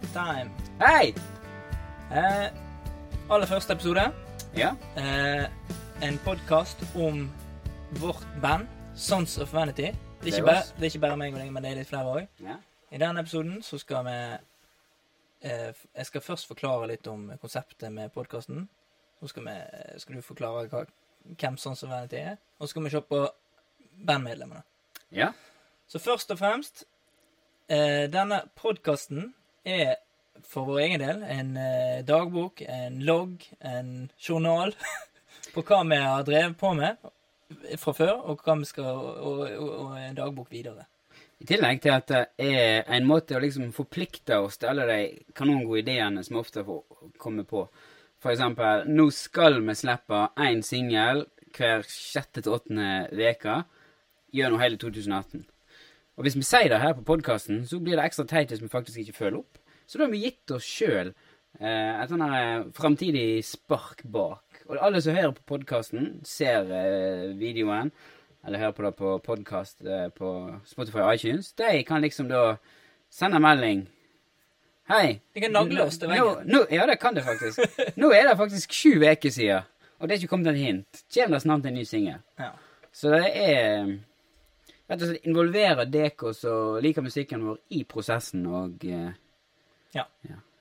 Podkast-time. Hei! Eh, aller første episode. Ja. Eh, en podkast om vårt band, Sons of Vanity. Det er, Det bare, det er ikke bare meg og deg, men det er litt flere òg. ja. I denne episoden så skal vi eh, Jeg skal først forklare litt om konseptet med podkasten. Så skal, vi, skal du forklare hva, hvem Sons of Vanity er. Og så skal vi se på bandmedlemmene. Ja. Så først og fremst eh, Denne podkasten er for vår egen del en eh, dagbok, en logg, en journal på hva vi har drevet på med fra før, og hva vi skal og, og, og en dagbok videre. I tillegg til at det er en måte å liksom forplikte oss til alle de kanongode ideene som ofte får komme på. For eksempel, nå skal vi slippe én singel hver sjette til åttende uke gjennom hele 2018. Og hvis vi sier det her på podkasten, så blir det ekstra teit hvis vi faktisk ikke følger opp. Så da har vi gitt oss sjøl eh, et sånn framtidig spark bak. Og alle som hører på podkasten, ser eh, videoen, eller hører på det på podkast eh, på Spotify og iTunes, de kan liksom da sende melding. Hei. De kan nagle oss til Nå, veggen. nå, ja, det kan det faktisk. Nå er det faktisk sju uker siden, og det er ikke kommet et hint. Kommer det snart en ny singel? Ja. Så det er Rett og slett involvere dere som liker musikken vår, i prosessen, og eh, Ja.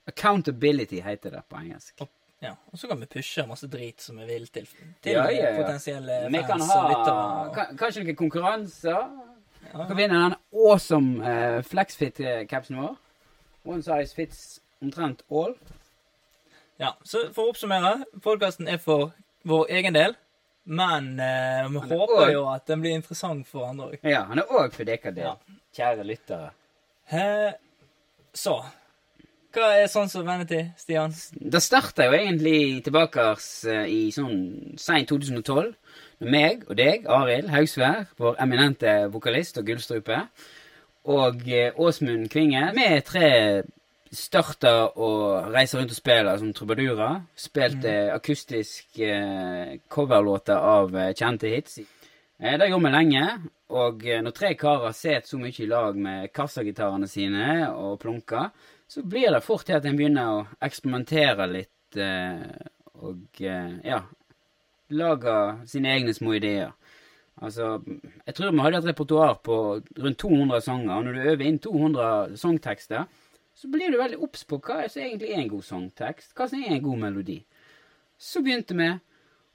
Accountability heter det på engelsk. Og, ja. og så kan vi pushe masse drit som vi vil til, til Ja, ja, ja. potensielle Vi kan fans ha og lyttere. Og... kanskje noen konkurranser. Ja. Kan vinne den awesome uh, flexfit-capsen vår. One size fits omtrent all. Ja, så for å oppsummere, podkasten er for vår egen del, men eh, vi Men er håper også- jo at den blir interessant for andre òg. Ja, han er òg for dere Ja. kjære lyttere. Eh, så Hva er sånn som Vanity, Stian? Det starta jo egentlig tilbake eh, i sånn seint 2012. Med meg og deg, Arild Haugsvær, vår eminente vokalist og gullstrupe, og eh, Åsmund Kvinge. Vi tre starta å reise rundt og spille som trubadurer. Spilte akustisk eh, coverlåter av eh, kjente hits. Eh, det gjorde vi lenge, og eh, når tre karer sitter så mye i lag med kassagitarene sine og plunker, så blir det fort til at en begynner å eksperimentere litt eh, og eh, ja lage sine egne små ideer. Altså, jeg tror vi hadde et repertoar på rundt 200 sanger, og når du øver inn 200 sangtekster, så blir du veldig obs på hva som egentlig er en god sangtekst, hva som er en god melodi. Så begynte vi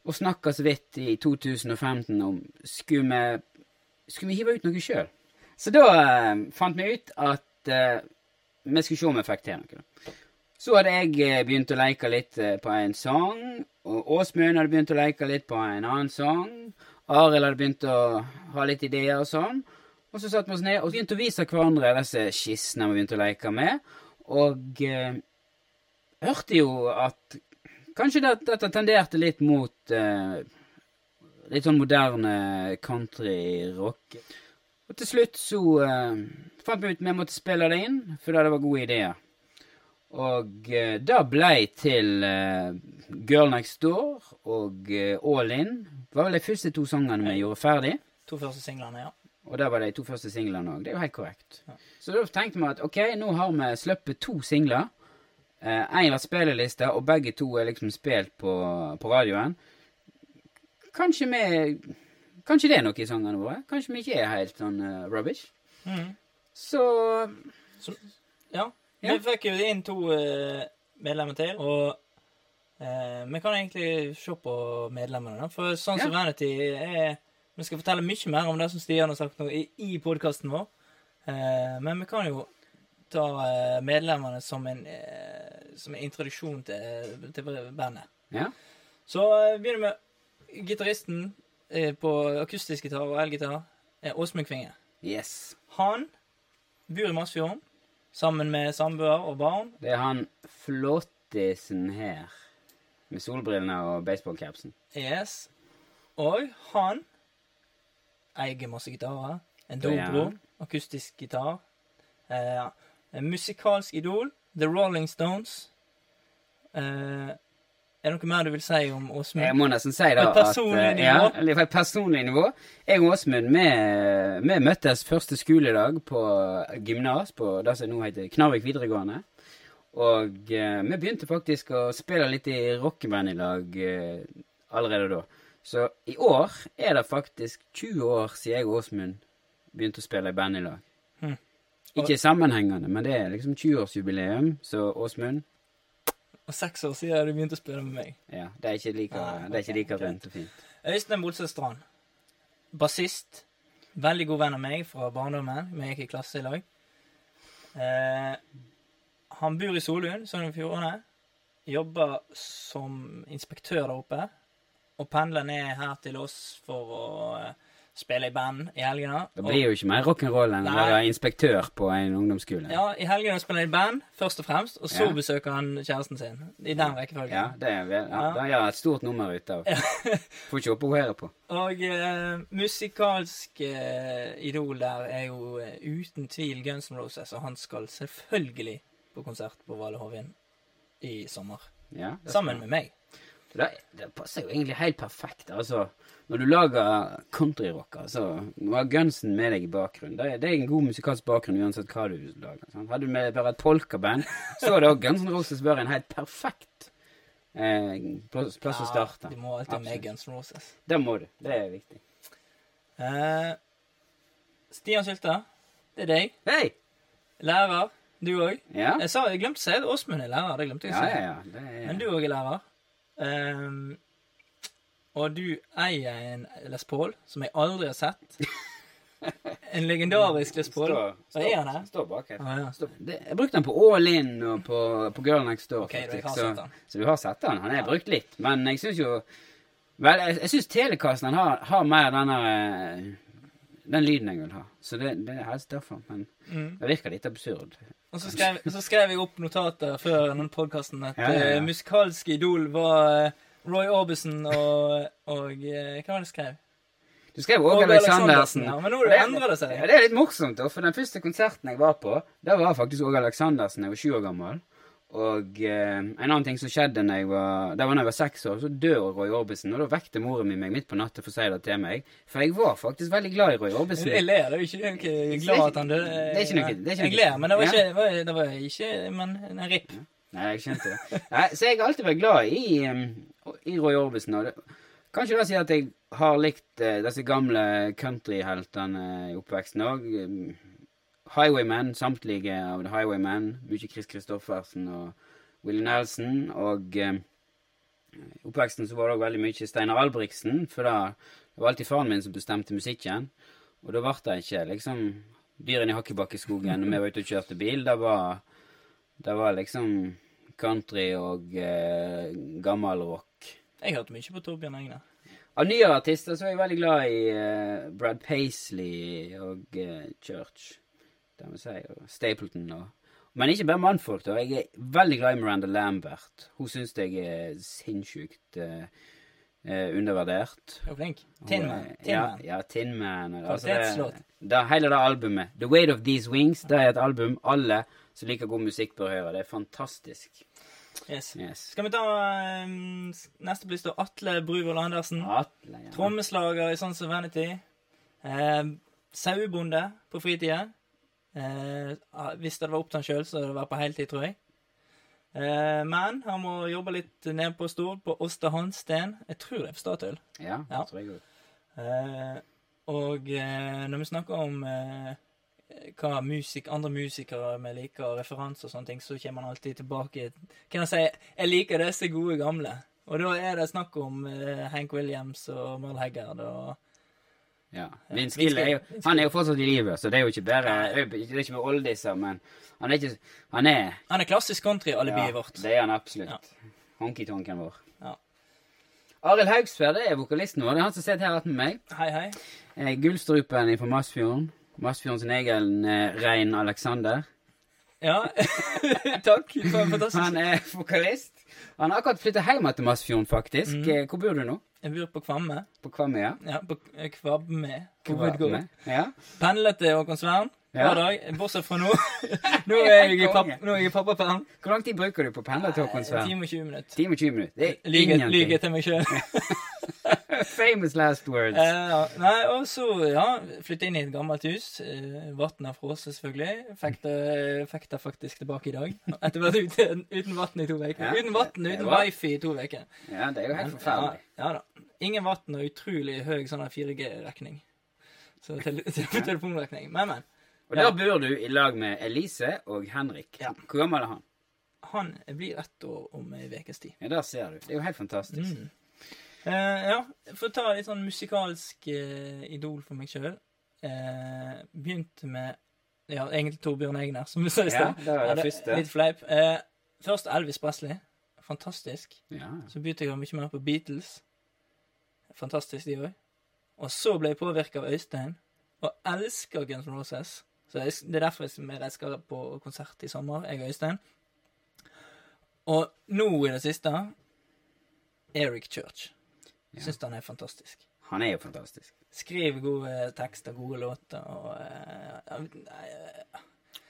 å snakke så vidt i 2015 om skulle vi, skulle vi hive ut noe sjøl. Så da eh, fant vi ut at eh, vi skulle se om vi fikk til noe. Så hadde jeg eh, begynt å leke litt eh, på en sang, og Åsmund hadde begynt å leke litt på en annen sang. Arild hadde begynt å ha litt ideer og sånn. Og så satte vi oss ned og begynte å vise hverandre disse skissene vi begynte å leke med. Og eh, hørte jo at kanskje det, dette tenderte litt mot eh, litt sånn moderne countryrock. Og til slutt så eh, fant vi ut vi måtte spille det inn, fordi det var gode ideer. Og eh, det blei til eh, Girl Next Door og eh, All In. Det var vel de første to sangene vi gjorde ferdig. To første singlene, ja. Og der var de to første singlene òg. Det er jo helt korrekt. Ja. Så da tenkte vi at ok, nå har vi sluppet to singler. Én var spilleliste, og begge to er liksom spilt på, på radioen. Kanskje vi Kanskje det er noe i sangene våre? Kanskje vi ikke er helt sånn uh, rubbish? Mm. Så Ja. Ja. Vi fikk jo inn to uh, medlemmer til, og eh, vi kan egentlig se på medlemmene, da. For sånn som Ja. Vanity er Vi skal fortelle mye mer om det som Stian har sagt nå i, i podkasten vår, eh, men vi kan jo ta eh, medlemmene som en, eh, som en introduksjon til, til bandet. ja. Så eh, begynner vi med gitaristen eh, på akustisk gitar og elgitar, eh, Åsmund Kvinge. Yes. Han bor i Masfjorden sammen med samboer og barn. Det er han flottisen her. Med solbrillene og baseballcapsen. Yes. Og han eier masse gitarer. En dobro, akustisk gitar. Eh, en musikalsk idol. The Rolling Stones. Eh, er det noe mer du vil si om Åsmund? Jeg må nesten si da personlig at, eh, nivå? Ja, på et personlig nivå. Jeg og Åsmund vi, vi møttes første skoledag på gymnas på det som nå heter Knarvik videregående. Og eh, vi begynte faktisk å spille litt i rockeband i lag eh, allerede da. Så i år er det faktisk 20 år siden jeg og Åsmund begynte å spille i band i lag. Hm. Ikke sammenhengende, men det er liksom 20-årsjubileum, så Åsmund Og seks år siden du begynte å spille med meg. Ja, det er ikke like, er ikke like okay. rent og fint. Øystein Bolsø Strand. Bassist. Veldig god venn av meg fra barndommen. Vi gikk i klasse i lag. Eh, han bor i Solund, Sogn og Fjordane. Jobber som inspektør der oppe. Og pendler ned her til oss for å eh, spille i band i helgene. Det Og- blir jo ikke mer rock'n'roll enn å være inspektør på en ungdomsskole. Ja, i helgene spiller han i band, først og fremst. Og så Ja. besøker han kjæresten sin. I den rekkefølgen. Ja, det er vel, ja, Ja. gjør et stort nummer ut av. Får ikke operere på. Og eh, musikalsk eh, idol der er jo uh, uten tvil Guns N' Roses, og han skal selvfølgelig på konsert på Valle Hovin i sommer. Ja, Sammen med meg. Det, det passer jo egentlig helt perfekt. Altså, når du lager countryrock, altså, du har Gunsen med deg i bakgrunnen. Det det er en god musikalsk bakgrunn uansett hva du lager. Sant? Hadde du med bare et polkaband, så hadde også Guns N' Roses vært en helt perfekt eh, plass, plass å starte. Du må alltid ha med. Guns N' Roses. Det må du. Det er viktig. Eh, Stian Sylte, det er deg. Hei! Lærer. Du òg. Ja? Jeg, sa- jeg glemte å si at Åsmund er lærer. Det glemte jeg å Ja, si. ja, ja. Det er, Men du òg er lærer. Ehm, og du eier en Les Paul som jeg aldri har sett. En legendarisk Les Paul. Står- Hva er han her? Står bak her. Ah, ja. Står- Det, jeg brukte den på All In og på, på Girl Next Door. Okay, faktisk, så, så du har sett den. Han er brukt litt. Men jeg syns jo Vel, jeg, jeg syns Telecasten har, har mer denne eh, Den lyden jeg vil ha. Så det, det er helst derfor. Men Mm. det virker litt absurd. Og så skrev, så skrev jeg opp notater før denne podkasten at Ja, ja, ja. eh, musikalske idol var eh, Roy Orbison og, og eh, Hva var det jeg skrev? Du skrev Åge Aleksandersen. Ja, men nå det endret det seg. Ja, det er litt morsomt, da, for den første konserten jeg var på, der var faktisk Åge Aleksandersen. Jeg var sju år gammel. Og eh, en annen ting som skjedde når jeg var, det var når jeg var seks år, så dør Roy Orbison. Og da vekte moren min meg midt på natta for å si det til meg. For jeg var faktisk veldig glad i Roy Orbison. Jeg ler, det er jo ikke er glad at han døde. Det er ikke noe- det er ikke Jeg ler, men det var ikke, det var, det var ikke Men en ripp. Nei, jeg skjønte det. Nei, så jeg har alltid vært glad i, i Roy Orbison. Og det, kanskje det sier at jeg har likt eh, disse gamle countryheltene i oppveksten òg. Highwaymen, samtlige av The Highwaymen. Mye Chris Christoffersen og Willie Nelson. Og eh, oppveksten så var det òg veldig mye Steinar Albrigtsen, for da, det var alltid faren min som bestemte musikken. Og da ble det ikke liksom Dyrene i Hakkebakkeskogen når vi var ute og kjørte bil. Det var, det var liksom country og eh, gammel rock. Jeg hørte mye på Torbjørn Egner. Av nyere artister så er jeg veldig glad i eh, Brad Paisley og eh, Church. Det må jeg si. Og Stapleton og Men ikke bare mannfolk, da. Jeg er veldig glad i Miranda Lambert. Hun syns jeg er sinnssykt eh, undervurdert. Hun Er flink? Hun Tin Man. er- Tin Ja, ja, Tin Man. Altså det, det, hele det albumet. The Weight of These Wings, det er et album alle som liker god musikk, bør høre. Det er fantastisk. Yes. Yes. Skal vi ta um, neste lista? Atle Bruvoll Andersen. Atle, ja. Trommeslager i Sons of Vanity. Eh, sauebonde på fritida. Eh, ah, hvis det var opp til han sjøl, så hadde det vært på heltid, tror jeg. Eh, men han må jobbe litt ned på Stord, på Åsta Hansten. Jeg tror det er på Statoil. Ja, Ja. tror jeg. Eh, og eh, når vi snakker om eh, hva musik, andre musikere vi liker, og referanser og sånne ting, så kommer man alltid tilbake Kan jeg si jeg liker disse gode gamle. Og da er det snakk om eh, Hank Williams og Merle Haggard og Ja. Gill er jo, han er jo fortsatt i live, så det er jo ikke bare Det er ikke med oldiser, men han er ikke Han er Han er klassisk country-alibiet ja, vårt. Det er han absolutt. Ja. Honky-tonken vår. Ja. Arild Haugsfjord det er vokalisten vår. Det er han som sitter her med meg. Hei, hei. Eh, Gullstrupen fra Masfjorden. Masfjorden sin egen eh, Rein Alexander. Ja, takk. For en fantastisk Han er vokalist. Han har akkurat flytta hjem til Masfjorden, faktisk. Mhm. Eh, Hvor bor du nå? Jeg bor på Kvamme. På Kvamme, Ja, ja på Kvabme Kvamme. Kvamme? Ja. Pendlet til Håkonsvern Ja. hver dag, bortsett fra nå. Nå er jeg i, papp, nå er jeg i pappaperm. Hvor lang tid bruker du på å pendle til Håkonsvern? time og 20 minutter. Time og 20 minutter. Det er Lyge ingenting. lyge til meg sjøl. Famous last words. Uh. Nei, og så, ja, flytta inn i et gammelt hus. Uh, Vann er frosset, selvfølgelig. Fikk det, fikk det faktisk tilbake i dag. Etter å ha vært ute uten vann i to uker. Ja. Uten vann, uten var- wifi i to uker. Ja, det er jo helt forferdelig. Ja, ja da. Ingen vann og utrolig høy sånn 4G-rekning. Så tele telefonrekning. Men, men. Og der bor du i lag med Elise og Henrik. Hvor gammel er han? Han blir ett år om ei ukes tid. Ja, Der ser du. Det er jo helt fantastisk. Mm. Eh, ja, for å ta litt sånn musikalsk eh, idol for meg sjøl. Eh, begynte med Ja, egentlig Torbjørn Egner, som vi sa i Ja, det var det første. Litt fleip. Eh, først Elvis Presley. Fantastisk. Ja. Så begynte jeg mye mer på Beatles. Fantastisk, de òg. Og så ble jeg påvirka av Øystein, og elsker Guns N' Roses. Så Det er derfor jeg skal på konsert i sommer, jeg og Øystein. Og nå i det siste Eric Church. Ja. Syns han er fantastisk. Han er jo fantastisk. Skriver gode tekster, gode låter og uh, uh,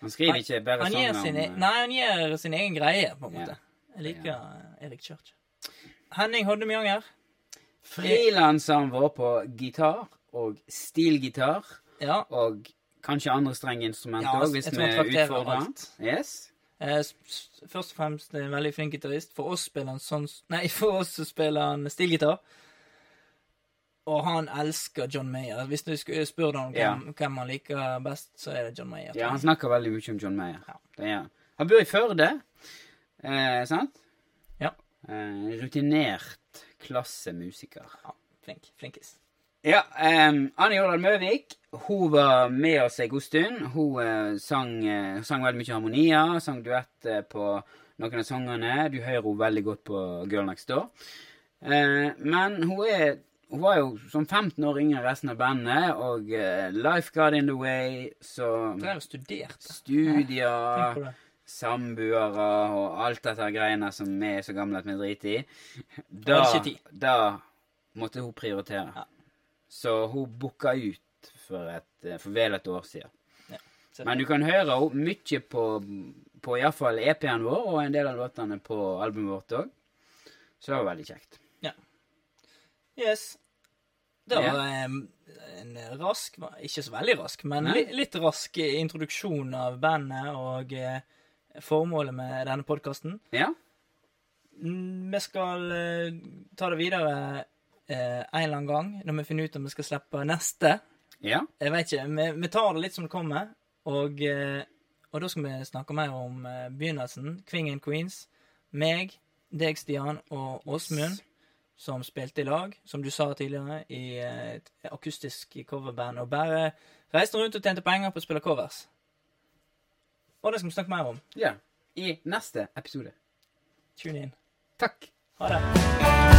Han skriver ikke bare sanger sin, om e- eh, Nei, han gjør sin egen greie, på en Ja. måte. Jeg liker eh, Erik Church. Henning Hoddemjanger. Frilanseren vår på gitar og stilgitar Ja. og kanskje andre strengeinstrumenter Ja, hvis vi utfordrer han. Yes. Eh, først og fremst en veldig flink gitarist. For oss spiller han sånn Nei, for oss spiller han stilgitar. Og han elsker John Mayer. Hvis du spør deg om Ja. hvem, han liker best, så er det John Mayer. Ja, han snakker veldig mye om John Mayer. Ja. Han. Bor i Førde, eh, sant? Ja. Eh, rutinert klassemusiker. Ja, flink. Flinkis. Ja, um, Anne Jordal Møvik hun var med oss en god stund. Hun eh, sang, eh, sang veldig mye harmonier, sang duett eh, på noen av sangene. Du hører henne veldig godt på Girl Next Door. Eh, men hun er hun var jo som 15 år yngre enn resten av bandet, og uh, Life Got In The Way, så og studerte. Studier, ja, samboere og alt dette greiene som vi er så gamle at vi driter i. Da, da måtte hun prioritere. Ja. Så hun booka ut for, et, eh, for vel et år siden. Ja, Men du kan høre henne mye på, på iallfall EP-en vår og en del av låtene på albumet vårt òg. Så det var veldig kjekt. Yes. Det var em, en rask Ikke så veldig rask, men li, litt rask introduksjon av bandet og eh, formålet med denne podkasten. Ja? Vi skal eh, ta det videre eh, en eller annen gang når vi finner ut om vi skal slippe neste. Ja? Jeg vet ikke. Vi, vi tar det litt som det kommer. Og, eh, og da skal vi snakke mer om begynnelsen. Kvingen Queens. Meg, deg, Stian, og Åsmund, som spilte i lag, som du sa tidligere, i eh, et akustisk coverband. Og bare reiste rundt og tjente penger på å spille covers. Og det skal vi snakke mer om. ja. I neste episode. Tune in. Takk. Ha det.